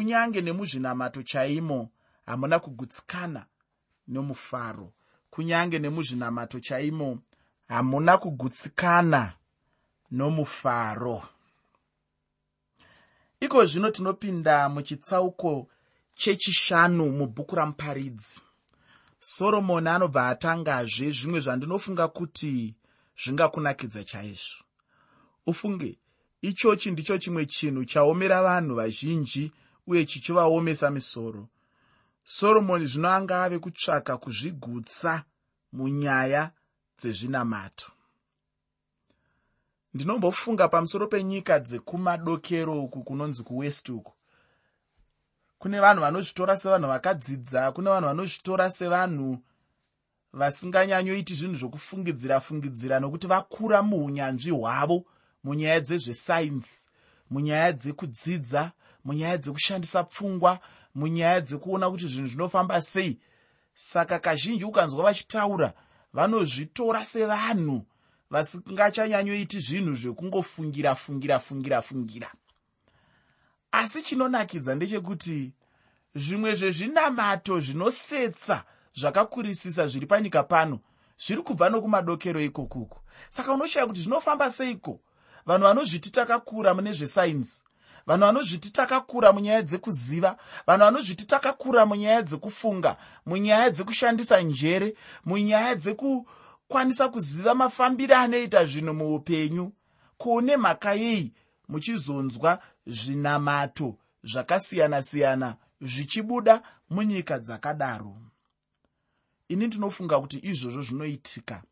kunyange nemuzvinamato chaimo hamuna kugutsikana nomufaro. Kunyange nemuzvinamato chaimo hamuna kugutsikana nomufaro. Iko zvino tinopinda muchitsauko chechishanu mubhuku ramuparidzi soromoni anobva atangazve zvimwe zvandinofunga kuti zvingakunakidza chaizvo. Ufunge ichochi ndicho chimwe chinhu chaomera vanhu vazhinji uye chichivaomesa misoro. Soromoni zvino anga ave kutsvaka kuzvigutsa munyaya dzezvinamato. Ndinombofunga pamusoro penyika dzekumadokero uku kunonzi kuwest uku. Kune vanhu vanozvitora sevanhu vakadzidza kune vanhu vanozvitora sevanhu vasinganyanyoiti zvinhu zvokufungidzira fungidzira nokuti vakura muunyanzvi hwavo munyaya dzezvesainzi munyaya dzekudzidza munyaya dzekushandisa pfungwa munyaya dzekuona kuti zvinhu zvinofamba sei. Saka kazhinji ukanzwa vachitaura vanozvitora sevanhu vasingachanyanyoiti zvinhu zvekungofungira fungira fungira fungira. Asi chinonakidza ndechekuti zvimwe zvezvinamato zvinosetsa zvakakurisisa zviri panyika pano zviri kubva nokumadokero ikokuko saka unoshaya kuti zvinofamba seiko? Vanhu vanozviti takakura mune zvesainzi vanhu vanozviti takakura munyaya dzekuziva vanhu vanozviti takakura munyaya dzekufunga munyaya dzekushandisa njere munyaya dzekukwanisa kuziva mafambiro anoita zvinhu muupenyu. Kuone mhaka yei muchizonzwa zvinamato zvakasiyana-siyana zvichibuda munyika dzakadaro. Ini ndinofunga kuti izvozvo zvinoitika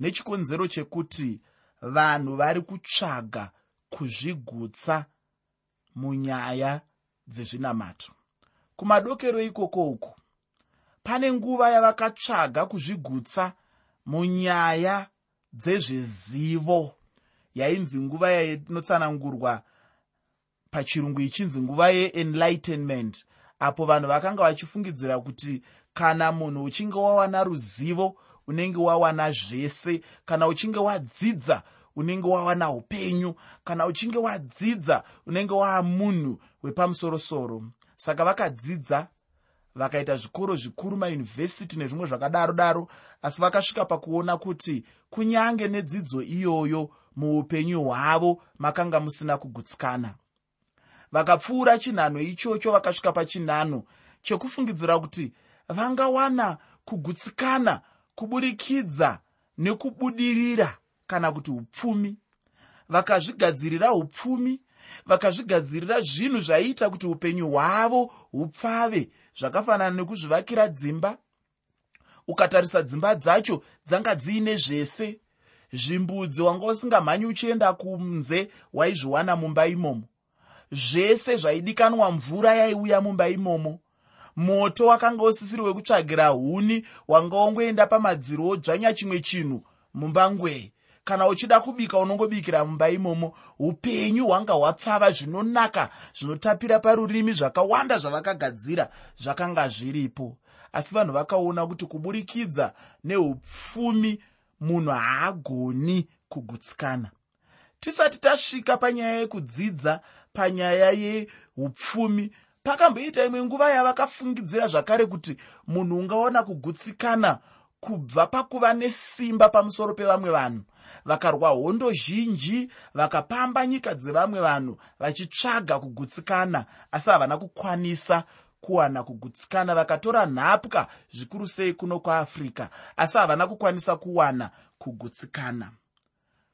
nechikonzero chekuti vanhu vari kutsvaga kuzvigutsa munyaya dzezvinamato kumadokero ikoko uku pane nguva yavakatsvaga kuzvigutsa munyaya dzezvezivo. Yainzi nguva yainotsanangurwa pachirungu ichinzi nguva yeenlightenment apo vanhu vakanga vachifungidzira kuti kana munhu uchinge wawana ruzivo unenge wawana zvese kana uchinge wadzidza unenge wawana upenyu kana uchinge wadzidza unenge waa munhu wepamusorosoro. Saka vakadzidza vakaita zvikoro zvikuru mayunivhesiti nezvimwe zvakadaro daro asi vakasvika pakuona kuti kunyange nedzidzo iyoyo muupenyu hwavo makanga musina kugutsikana. Vakapfuura chinhano ichocho vakasvika pachinhano chekufungidzira kuti vangawana kugutsikana kuburikidza nekubudirira kana kuti upfumi. Vakazvigadzirira upfumi vakazvigadzirira zvinhu zvaiita kuti upenyu hwavo hupfave zvakafanana nekuzvivakira dzimba. Ukatarisa dzimba dzacho dzanga dziine zvese. Zvimbudzi wanga usingamhanyi uchienda kunze waizviwana mumba imomo. Zvese zvaidikanwa mvura yaiuya mumba imomo. Moto wakanga usisiri wekutsvagira huni wanga wongoenda pamadziro wodzvanya chimwe chinhu mumba ngwee kana uchida kubika unongobikira mumba imomo upenyu hwanga hwapfava zvinonaka zvinotapira parurimi zvakawanda zvavakagadzira zvakanga zviripo. Asi vanhu vakaona kuti kuburikidza neupfumi munhu haagoni kugutsikana. Tisati tasvika panyaya yekudzidza panyaya yeupfumi pakamboita imwe nguva yavakafungidzira zvakare kuti munhu ungaona kugutsikana kubva pakuva nesimba pamusoro pevamwe vanhu. Vakarwa hondo zhinji vakapamba nyika dzevamwe vanhu vachitsvaga kugutsikana asi havana kukwanisa kuwana kugutsikana. Vakatora nhapwa zvikuru sei kuno kuafrica asi havana kukwanisa kuwana kugutsikana.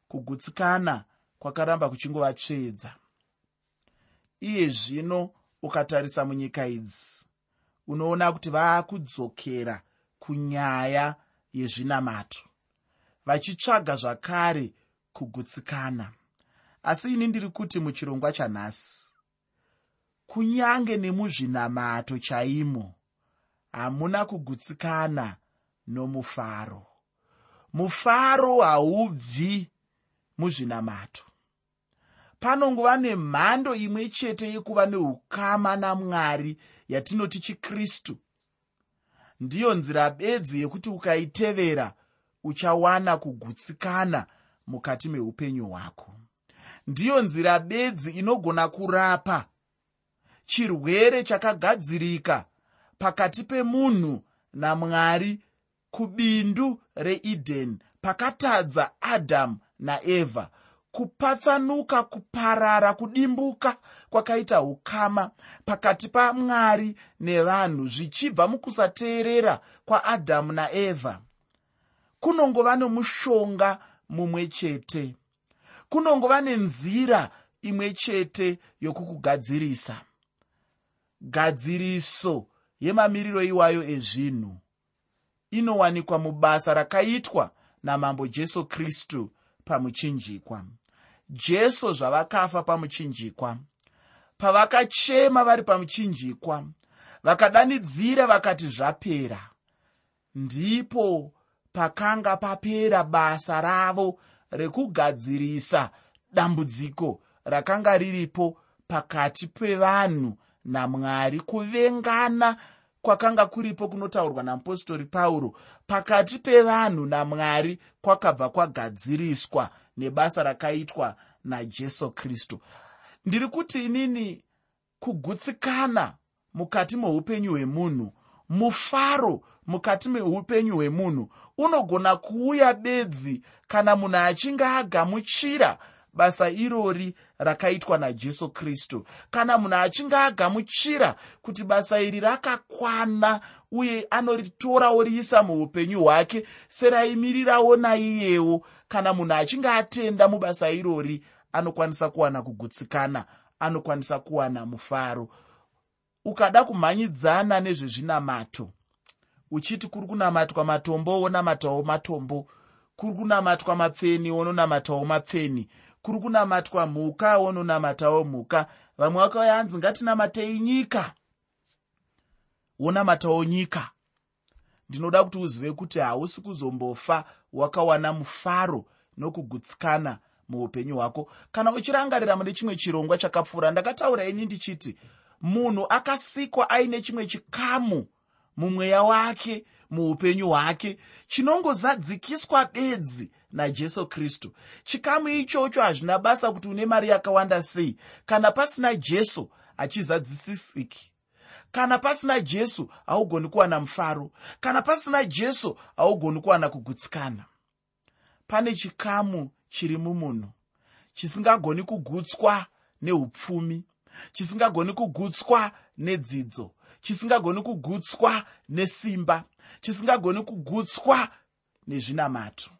Kugutsikana kwakaramba kuchingova tsvedza iye zvino ukatarisa munyika idzi unoona kuti vaakudzokera kunyaya yezvinamato vachitsvaga zvakare kugutsikana. Asi ini ndiri kuti muchirongwa chanhasi kunyange nemuzvinamato chaimo hamuna kugutsikana nomufaro. Mufaro haubvi muzvinamato. Panongova nemhando imwe chete yekuva neukama namwari yatinoti chikristu ndiyo nzira bedzi yekuti ukaitevera uchawana kugutsikana mukati meupenyu hwako. Ndiyo nzira bedzi inogona kurapa. Chirwere chakagadzirika pakati pemunhu namwari kubindu reedheni pakatadza adhamu naevha kupatsanuka kuparara kudimbuka kwakaita ukama pakati pamwari nevanhu zvichibva mukusateerera kwaadhamu naevha kunongova nomushonga mumwe chete. Kunongova nenzira imwe chete yokukugadzirisa. Gadziriso yemamiriro iwayo ezvinhu inowanikwa mubasa rakaitwa namambo jesu kristu pamuchinjikwa jesu zvavakafa pamuchinjikwa. Pavakachema vari pamuchinjikwa vakadanidzira vakati zvapera. Ndipo pakanga papera basa ravo rekugadzirisa dambudziko rakanga riripo pakati pevanhu namwari kuvengana kwakanga kuripo kunotaurwa namupostori pauro pakati pevanhu namwari kwakabva kwagadziriswa nebasa rakaitwa najesu kristu. Ndiri kuti inini kugutsikana mukati meupenyu hwemunhu mufaro mukati meupenyu hwemunhu unogona kuuya bedzi kana munhu achinge agamuchira basa irori rakaitwa najesu kristu. Kana munhu achinge agamuchira kuti basa iri rakakwana uye anoritora oriisa muupenyu hwake seraimirirawo naiyewo kana munhu achinge atenda mubasa irori anokwanisa kuwana kugutsikana anokwanisa kuwana mufaro. Ukada kumhanyidzana nezvezvinamato uchiti kuri kunamatwa matombo wonamatawo matombo. Kuri kunamatwa mapfeni wononamatawo mapfeni kuri kunamatwa mhuka wononamatawo mhuka. Vamwe vakauya hanzi ngatinamatei nyika. Wonamatawo nyika. Ndinoda kuti uzive kuti hausi kuzombofa wakawana mufaro nokugutsikana muupenyu hwako. Kana uchirangarira mune chimwe chirongwa chakapfuura ndakataura ini ndichiti munhu akasikwa aine chimwe chikamu mumweya wake muupenyu hwake. Chinongozadzikiswa bedzi najesu kristu. Chikamu ichocho hazvina basa kuti une mari yakawanda sei. Kana pasina jesu hachizadzisisiki. Kana pasina jesu haugoni kuwana mufaro. Kana pasina jesu haugoni kuwana kugutsikana. Pane chikamu chiri mumunhu chisingagoni kugutswa neupfumi chisingagoni kugutswa nedzidzo chisingagoni kugutswa nesimba chisingagoni kugutswa nezvinamato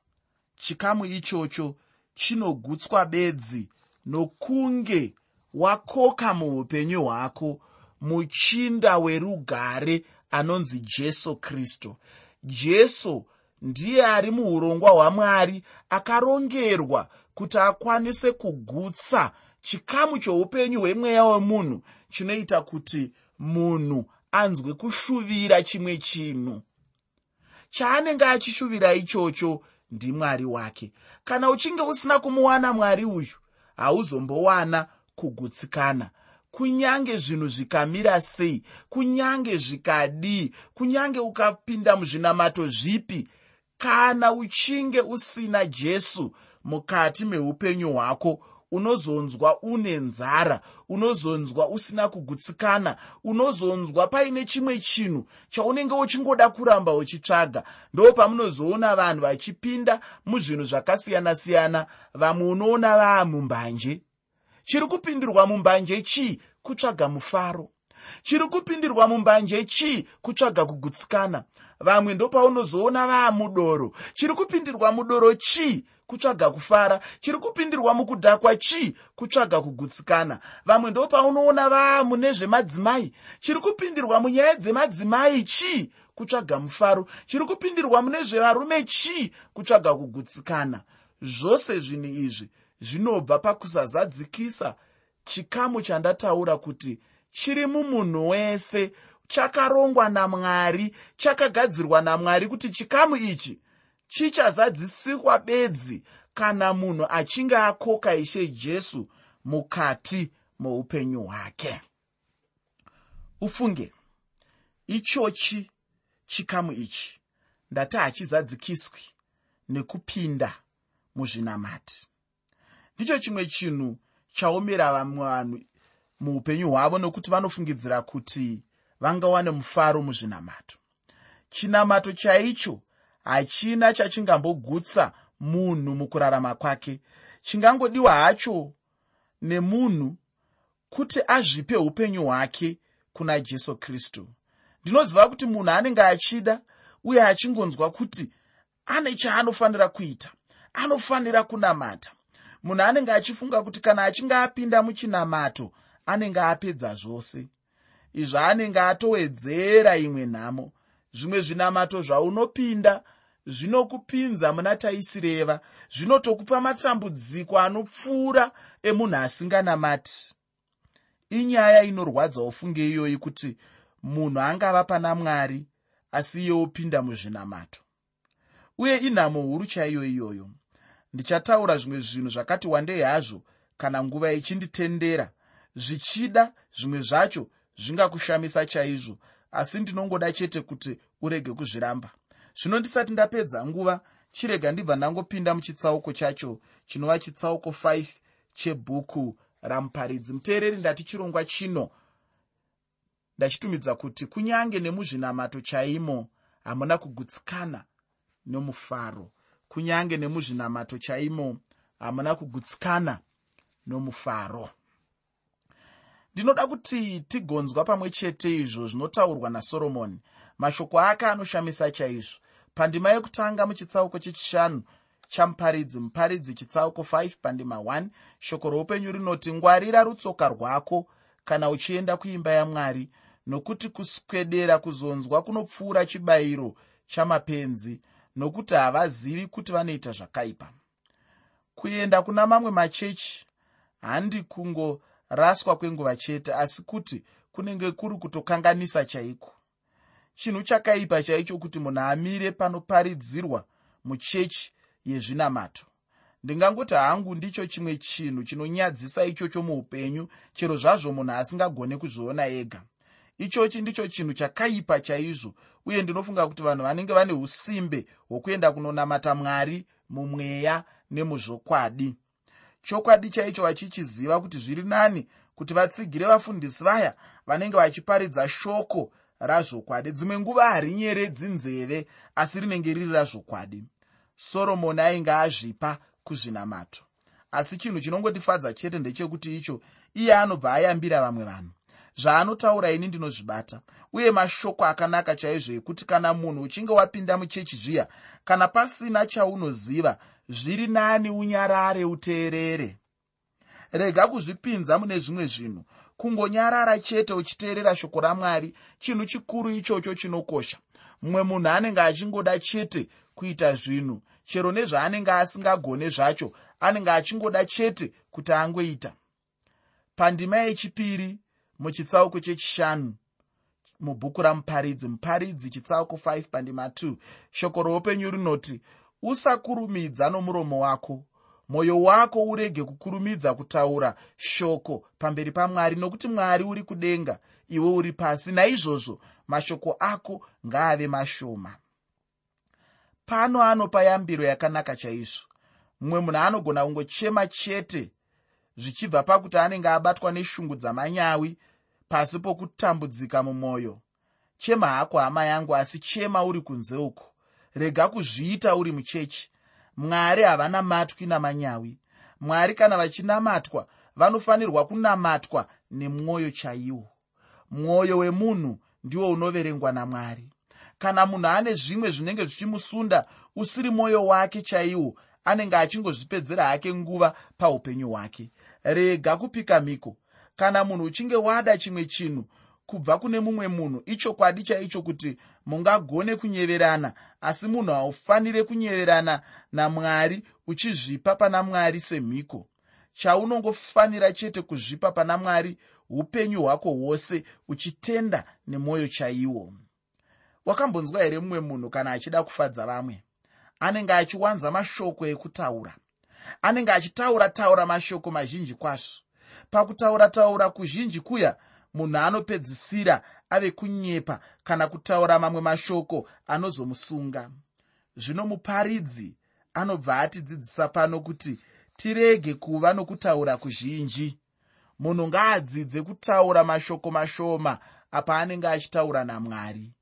chikamu ichocho chinogutswa bedzi nokunge wakoka muupenyu hwako muchinda werugare anonzi jesu kristu. Jesu ndiye ari muurongwa hwamwari akarongerwa kuti akwanise kugutsa chikamu choupenyu hwemweya wemunhu chinoita kuti munhu anzwe kushuvira chimwe chinhu. Chaanenge achishuvira ichocho ndimwari wake. Kana uchinge usina kumuwana mwari uyu hauzombowana kugutsikana. Kunyange zvinhu zvikamira sei kunyange zvikadii kunyange ukapinda muzvinamato zvipi kana uchinge usina jesu mukati meupenyu hwako unozonzwa une nzara unozonzwa usina kugutsikana unozonzwa paine chimwe chinhu chaunenge uchingoda kuramba uchitsvaga. Ndo pamunozoona vanhu vachipinda muzvinhu zvakasiyana-siyana vamwe unoona vaamumbanje chiri kupindirwa mumbanje chii? Kutsvaga mufaro. Chiri kupindirwa mumbanje chii? Kutsvaga kugutsikana. Vamwe ndopaunozoona vaamudoro chiri kupindirwa mudoro chii kutsvaga kufara. Chiri kupindirwa mukudhakwa chii kutsvaga kugutsikana. Vamwe ndopaunoona vaamune zvemadzimai chiri kupindirwa munyaya dzemadzimai chii kutsvaga mufaro. Chiri kupindirwa mune zvevarume chii kutsvaga kugutsikana. Zvose zvinhu izvi zvinobva pakusazadzikisa chikamu chandataura kuti chiri mumunhu wese. Chakarongwa namwari chakagadzirwa namwari kuti chikamu ichi chichazadzisikwa bedzi kana munhu achinge akoka ishe jesu mukati muupenyu hwake. Ufunge ichochi chikamu ichi ndati hachizadzikiswi nekupinda muzvinamati. Ndicho chimwe chinhu chaomera vamwe vanhu muupenyu hwavo nokuti vanofungidzira kuti vangawane mufaro muzvinamato chinamato chaicho hachina chachingambogutsa munhu mukurarama kwake. Chingangodiwa hacho nemunhu kuti azvipe upenyu hwake kuna jesu kristu. Ndinoziva kuti munhu anenge achida uye achingonzwa kuti ane chaanofanira kuita anofanira kunamata. Munhu anenge achifunga kuti kana achinge apinda muchinamato anenge apedza zvose. Izvo anenge atowedzera imwe nhamo. Zvimwe zvinamato zvaunopinda zvinokupinza muna taisireva zvinotokupa matambudziko anopfuura emunhu asinganamati. Inyaya inorwadza ufunge iyoyi kuti munhu angava pana mwari asi iye opinda muzvinamato. Uye inhamo huru chaiyo iyoyo. Ndichataura zvimwe zvinhu zvakati wandei hazvo kana nguva ichinditendera. Zvichida zvimwe zvacho zvingakushamisa chaizvo asi ndinongoda chete kuti urege kuzviramba zvino ndisati ndapedza nguva chirega ndibva ndangopinda muchitsauko chacho chinova chitsauko 5 chebhuku ramuparidzi. Muteereri ndati chirongwa chino. Ndachitumidza kuti kunyange nemuzvinamato chaimo hamuna kugutsikana nomufaro. Kunyange nemuzvinamato chaimo hamuna kugutsikana nomufaro. Ndinoda kuti tigonzwa pamwe chete izvo zvinotaurwa nasoromoni mashoko ake anoshamisa chaizvo. Pandima yekutanga muchitsauko chechishanu chamuparidzi muparidzi chitsauko 5 pandima 1 shoko roupenyu rinoti ngwarira rutsoka rwako kana uchienda kuimba yamwari nokuti kuswedera kuzonzwa kunopfuura chibayiro chamapenzi nokuti havazivi kuti vanoita zvakaipa. Kuenda kuna mamwe machechi handi kungoraswa kwenguva chete asi kuti kunenge kuri kutokanganisa chaiko chinhu chakaipa chaicho kuti munhu amire panoparidzirwa muchechi yezvinamato. Ndingangoti hangu ndicho chimwe chinhu chinonyadzisa ichocho muupenyu chero zvazvo munhu asingagone kuzviona ega. Ichochi ndicho chinhu chakaipa chaizvo uye ndinofunga kuti vanhu vanenge vane usimbe hwokuenda kunonamata mwari mumweya nemuzvokwadi. Chokwadi chaicho vachichiziva kuti zviri nani kuti vatsigire vafundisi vaya vanenge vachiparidza shoko razvokwadi. Dzimwe nguva harinyeredzi nzeve asi rinenge riri razvokwadi. Soromoni ainge azvipa kuzvinamato. Asi chinhu chinongotifadza chete ndechekuti icho iye anobva ayambira vamwe vanhu. Zvaanotaura ini ndinozvibata uye mashoko akanaka chaizvo ekuti kana munhu uchinge wapinda muchechi zviya kana pasina chaunoziva zviri nani unyarare uteerere rega kuzvipinza mune zvimwe zvinhu. Kungonyarara chete uchiteerera shoko ramwari chinhu chikuru ichocho chinokosha. Mumwe munhu anenge achingoda chete kuita zvinhu chero nezvaanenge asingagone zvacho anenge achingoda chete kuti angoita. Pandima yechipiri muchitsauko chechishanu mubhuku ramuparidzi muparidzi chitsauko 5 pandima 2 shoko roupenyu rinoti usakurumidza nomuromo wako mwoyo wako urege kukurumidza kutaura shoko pamberi pamwari nokuti mwari uri kudenga iwe uri pasi. Naizvozvo mashoko ako ngaave mashoma. Pano anopa yambiro yakanaka chaizvo. Mumwe munhu anogona kungochema chete zvichibva pakuti anenge abatwa neshungu dzamanyawi pasi pokutambudzika mumwoyo chema hako hama yangu asi chema uri kunze uko. Rega kuzviita uri muchechi mwari havana matwi namanyawi. Mwari kana vachinamatwa vanofanirwa kunamatwa nemwoyo chaiwo. Mwoyo wemunhu ndiwo unoverengwa namwari. Kana munhu ane zvimwe zvinenge zvichimusunda usiri mwoyo wake chaiwo anenge achingozvipedzera hake nguva paupenyu hwake. Rega kupika mhiko. Kana munhu uchinge wada chimwe chinhu kubva kune mumwe munhu ichokwadi chaicho kuti mungagone kunyeverana asi munhu haufanire kunyeverana namwari uchizvipa pana mwari semhiko. Chaunongofanira chete kuzvipa pana mwari upenyu hwako hwose uchitenda nemwoyo chaiwo. Wakambonzwa here mumwe munhu kana achida kufadza vamwe? Anenge achiwanza mashoko ekutaura. Anenge achitaura taura mashoko mazhinji kwazvo. Pakutaura taura kuzhinji kuya munhu anopedzisira ave kunyepa kana kutaura mamwe mashoko anozomusunga. Zvino muparidzi anobva atidzidzisa pano kuti tirege kuva nokutaura kuzhinji. Munhu ngaadzidze kutaura mashoko mashoma apa anenge achitaura namwari.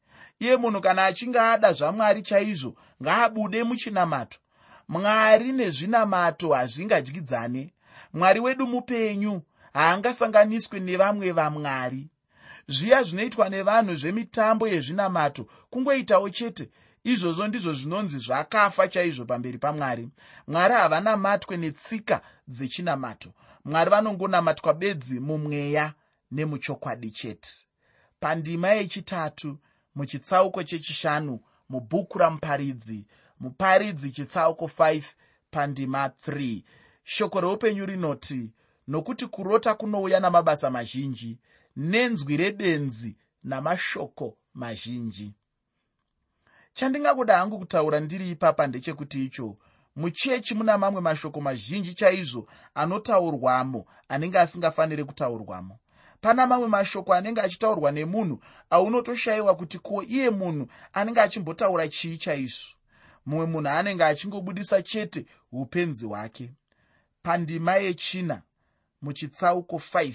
Iye munhu kana achinge ada zvamwari chaizvo ngaabude muchinamato. Mwari nezvinamato hazvingadyidzane mwari wedu mupenyu haangasanganiswi nevamwe vamwari zviya zvinoitwa nevanhu zvemitambo yezvinamato kungoitawo chete. Izvozvo ndizvo zvinonzi zvakafa chaizvo pamberi pamwari. Mwari havanamatwe netsika dzechinamato mwari vanongonamatwa bedzi mumweya nemuchokwadi chete. Pandima yechitatu muchitsauko chechishanu mubhuku ramuparidzi. Muparidzi chitsauko 5 pandima 3 shoko reupenyu rinoti nokuti kurota kunouya namabasa mazhinji nenzwi rebenzi namashoko mazhinji. Chandingakuda hangu kutaura ndiri ipapa ndechekuti icho muchechi muna mamwe mashoko mazhinji chaizvo anotaurwamo anenge asingafaniri kutaurwamo. Pana mamwe mashoko anenge achitaurwa nemunhu aunotoshayiwa kuti ko iye munhu anenge achimbotaura chii chaizvo. Mumwe munhu anenge achingobudisa chete upenzi hwake pandima yechina muchitsauko 5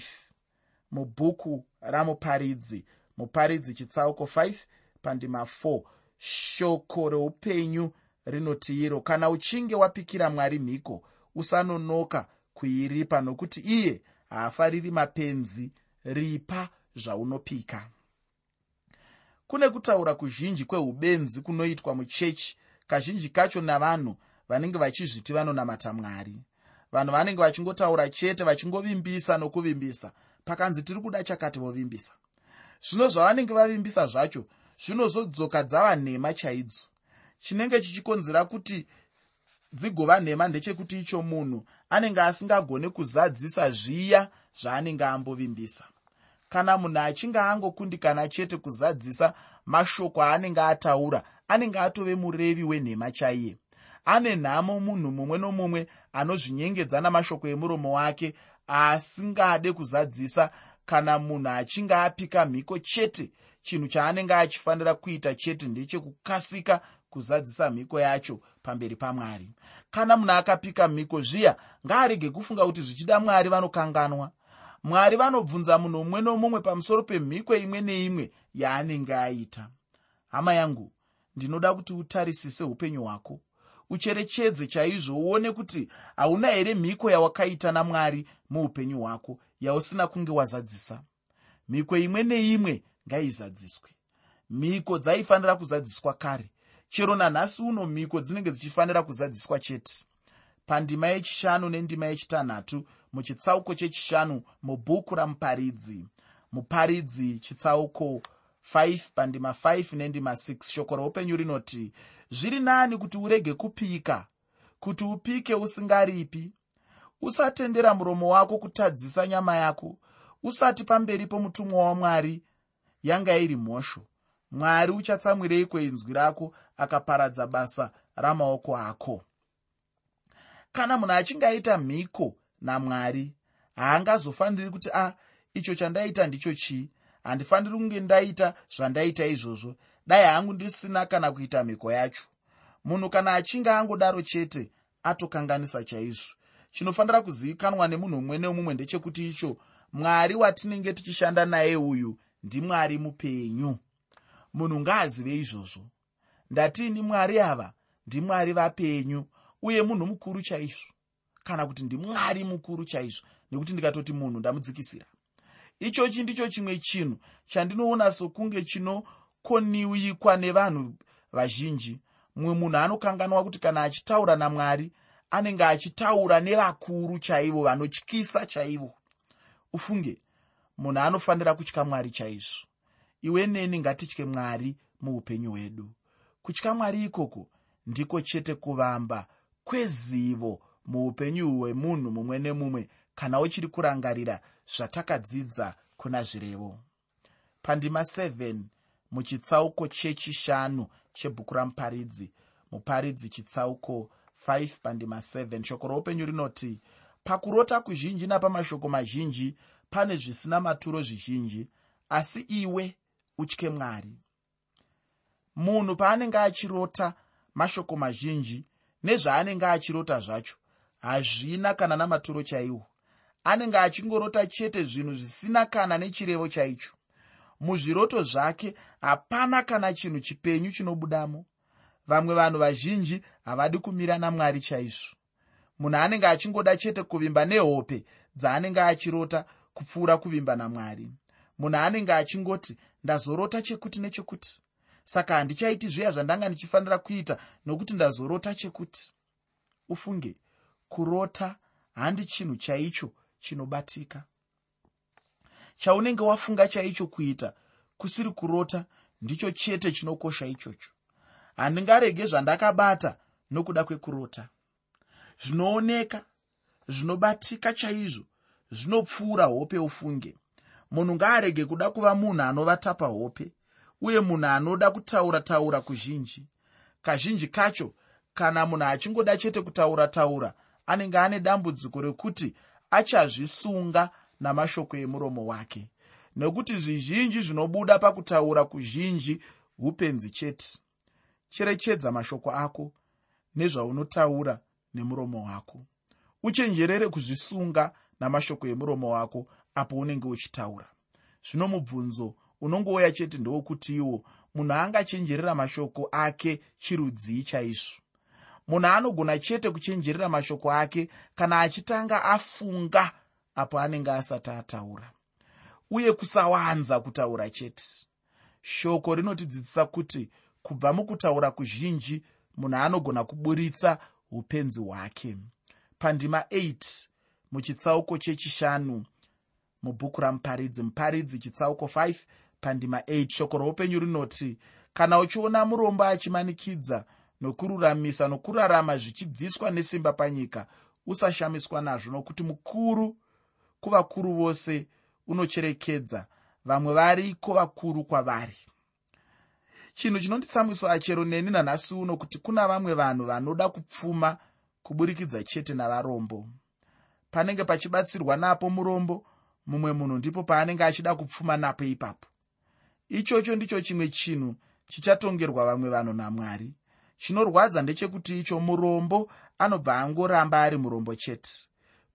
mubhuku ramuparidzi. Muparidzi chitsauko 5 pandima 4 shoko reupenyu rinoti iro kana uchinge wapikira mwari mhiko usanonoka kuiripa nokuti iye haafariri mapenzi. Ripa zvaunopika. Kune kutaura kuzhinji kweubenzi kunoitwa muchechi kazhinji kacho navanhu vanenge vachizviti vanonamata mwari. Vanhu vanenge vachingotaura chete vachingovimbisa nokuvimbisa pakanzi tiri kuda chakati vovimbisa. Zvino zvavanenge vavimbisa zvacho zvinozodzoka dzava nhema chaidzo chinenge chichikonzera kuti dzigova nhema ndechekuti icho munhu anenge asingagone kuzadzisa zviya zvaanenge ambovimbisa. Kana munhu achinge angokundikana chete kuzadzisa mashoko aanenge ataura anenge atove murevi wenhema chaiye. Ane nhamo munhu mumwe nomumwe anozvinyengedza namashoko emuromo wake asingade kuzadzisa kana munhu achinge apika mhiko chete chinhu chaanenge achifanira kuita chete ndechekukasika kuzadzisa mhiko yacho pamberi pamwari. Kana munhu akapika mhiko zviya ngaarege kufunga kuti zvichida mwari vanokanganwa. Mwari vanobvunza munhu mumwe nomumwe pamusoro pemhiko imwe neimwe yaanenge aita. Hama yangu ndinoda kuti utarisise upenyu hwako ucherechedze chaizvo uone kuti hauna here mhiko yawakaita namwari muupenyu hwako yausina kunge wazadzisa. Mhiko imwe neimwe ngaizadziswe. Mhiko dzaifanira kuzadziswa kare. Chero nanhasi uno mhiko dzinenge dzichifanira kuzadziswa chete. Pandima yechishanu nendima yechitanhatu muchitsauko chechishanu mubhuku ramuparidzi. Muparidzi chitsauko 5 pandima 5 nendima 6 shoko roupenyu rinoti zviri nani kuti urege kupika kuti upike usingaripi? Usatendera muromo wako kutadzisa nyama yako usati pamberi pomutumwa wamwari yanga iri mhosho mwari uchatsamwireiko inzwi rako akaparadza basa ramaoko ako. Kana munhu achinge aita mhiko namwari haangazofaniri kuti a icho chandaita ndicho chii? Handifaniri kunge ndaita zvandaita izvozvo dai hangu ndisina kana kuita mhiko yacho. Munhu kana achinge angodaro chete atokanganisa chaizvo. Chinofanira kuzivikanwa nemunhu mumwe nemumwe ndechekuti icho mwari watinenge tichishanda naye uyu ndimwari mupenyu. Munhu ngaazive izvozvo. Ndatiini mwari ava ndimwari vapenyu uye munhu mukuru chaizvo? Kana kuti ndimwari mukuru chaizvo? Nekuti ndikatoti munhu ndamudzikisira. Ichochi ndicho chimwe chinhu chandinoona sokunge chinokoniwikwa nevanhu vazhinji. Mumwe munhu anokanganwa kuti kana achitaura namwari anenge achitaura nevakuru chaivo vanotyisa chaivo. Ufunge munhu anofanira kutya mwari chaizvo. Iwe neni ngatitye mwari muupenyu hwedu. Kutya mwari ikoko ndiko chete kuvamba kwezivo muupenyu hwemunhu mumwe nemumwe kana uchiri kurangarira zvatakadzidza kuna zvirevo. Pandima 7 muchitsauko chechishanu chebhuku ramuparidzi. Muparidzi chitsauko 5 pandima 7 shoko roupenyu rinoti pakurota kuzhinji napamashoko mazhinji pane zvisina maturo zvizhinji asi iwe utye mwari. Munhu paanenge achirota mashoko mazhinji nezvaanenge achirota zvacho hazvina kana namaturo chaiwo. Anenge achingorota chete zvinhu zvisina kana nechirevo chaicho muzviroto zvake hapana kana chinhu chipenyu chinobudamo. Vamwe vanhu vazhinji havadi kumira namwari chaizvo. Munhu anenge achingoda chete kuvimba nehope dzaanenge achirota kupfuura kuvimba namwari. Munhu anenge achingoti ndazorota chekuti nechekuti. Saka handichaiti zviya zvandanga ndichifanira kuita nokuti ndazorota chekuti. Ufunge kurota handi chinhu chaicho chinobatika chaunenge wafunga chaicho kuita kusiri kurota ndicho chete chinokosha ichocho. Handingarege zvandakabata nokuda kwekurota. Zvinooneka zvinobatika chaizvo zvinopfuura hope ufunge. Munhu ngaarege kuda kuva munhu anovata pahope uye munhu anoda kutaura taura kuzhinji. Kazhinji kacho kana munhu achingoda chete kutaura taura anenge ane dambudziko rekuti achazvisunga namashoko emuromo wake. Nekuti zvizhinji zvinobuda pakutaura kuzhinji upenzi chete. Cherechedza mashoko ako nezvaunotaura nemuromo wako. Uchenjerere kuzvisunga namashoko emuromo wako apo unenge uchitaura. Zvino mubvunzo unongouya chete ndewokuti iwo munhu angachenjerera mashoko ake chirudzii chaizvo. Munhu anogona chete kuchenjerera mashoko ake kana achitanga afunga apo anenge asati ataura. Uye kusawanza kutaura chete. Shoko rinotidzidzisa kuti kubva mukutaura kuzhinji munhu anogona kuburitsa upenzi hwake. Pandima 8 muchitsauko chechishanu mubhuku ramuparidzi muparidzi chitsauko 5 pandima 8 shoko roupenyu rinoti kana uchiona murombo achimanikidza nokururamisa nokurarama zvichibviswa nesimba panyika usashamiswa nazvo nokuti mukuru kuvakuru vose unocherekedza vamwe variko vakuru kwavari. Chinhu chinonditsamwisa chero neni nanhasi uno kuti kuna vamwe vanhu vanoda kupfuma kuburikidza chete navarombo. Panenge pachibatsirwa napo murombo mumwe munhu ndipo paanenge achida kupfuma napo ipapo. Ichocho ndicho chimwe chinhu chichatongerwa vamwe vanhu namwari. Chinorwadza ndechekuti icho murombo anobva angoramba ari murombo chete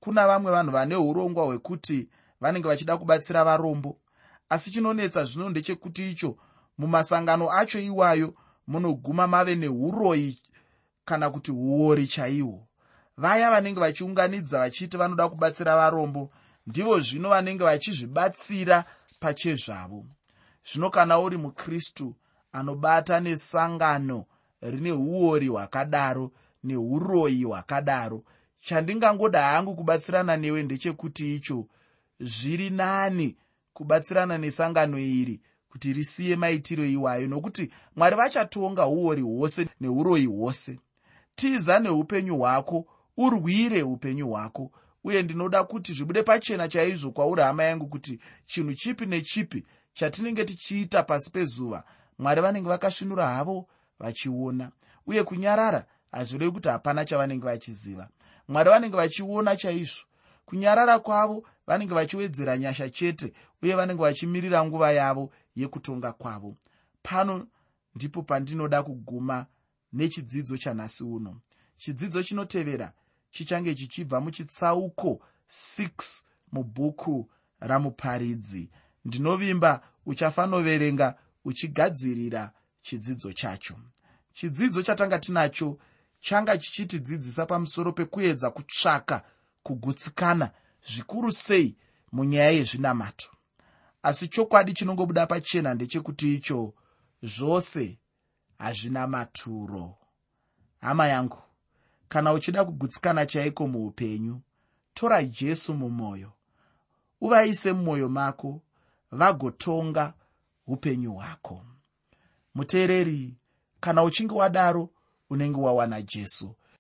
kuna vamwe vanhu vane urongwa hwekuti vanenge vachida kubatsira varombo. Asi chinonetsa zvino ndechekuti icho mumasangano acho iwayo munoguma mave neuroyi kana kuti uori chaihwo vaya vanenge vachiunganidza vachiti vanoda kubatsira varombo ndivo zvino vanenge vachizvibatsira pachezvavo. Zvino kana uri mukristu anobata nesangano rine uori hwakadaro neuroyi hwakadaro chandingangoda hangu kubatsirana newe ndechekuti icho. Zviri nani kubatsirana nesangano iri kuti risiye maitiro iwayo nokuti mwari vachatonga uori hwose neuroyi hwose. Tiza neupenyu hwako urwire upenyu hwako uye ndinoda kuti zvibude pachena chaizvo kwauri hama yangu kuti chinhu chipi nechipi chatinenge tichiita pasi pezuva mwari vanenge vakasvinura havo vachiona. Uye kunyarara hazvirevi kuti hapana chavanenge vachiziva mwari vanenge vachiona chaizvo. Kunyarara kwavo vanenge vachiwedzera nyasha chete uye vanenge vachimirira nguva yavo yekutonga kwavo. Pano ndipo pandinoda kuguma nechidzidzo chanhasi uno. Chidzidzo chinotevera chichange chichibva muchitsauko 6 mubhuku ramuparidzi. Ndinovimba uchafanoverenga uchigadzirira chidzidzo chacho. Chidzidzo chatanga tinacho changa chichitidzidzisa pamusoro pekuedza kutsvaka kugutsikana zvikuru sei munyaya yezvinamato. Asi chokwadi chinongobuda pachena ndechekuti icho zvose hazvina maturo. Hama yangu kana uchida kugutsikana chaiko muupenyu tora jesu mumwoyo uvaise mumwoyo mako vagotonga upenyu hwako. Muteereri kana uchinge wadaro unenge wawana jesu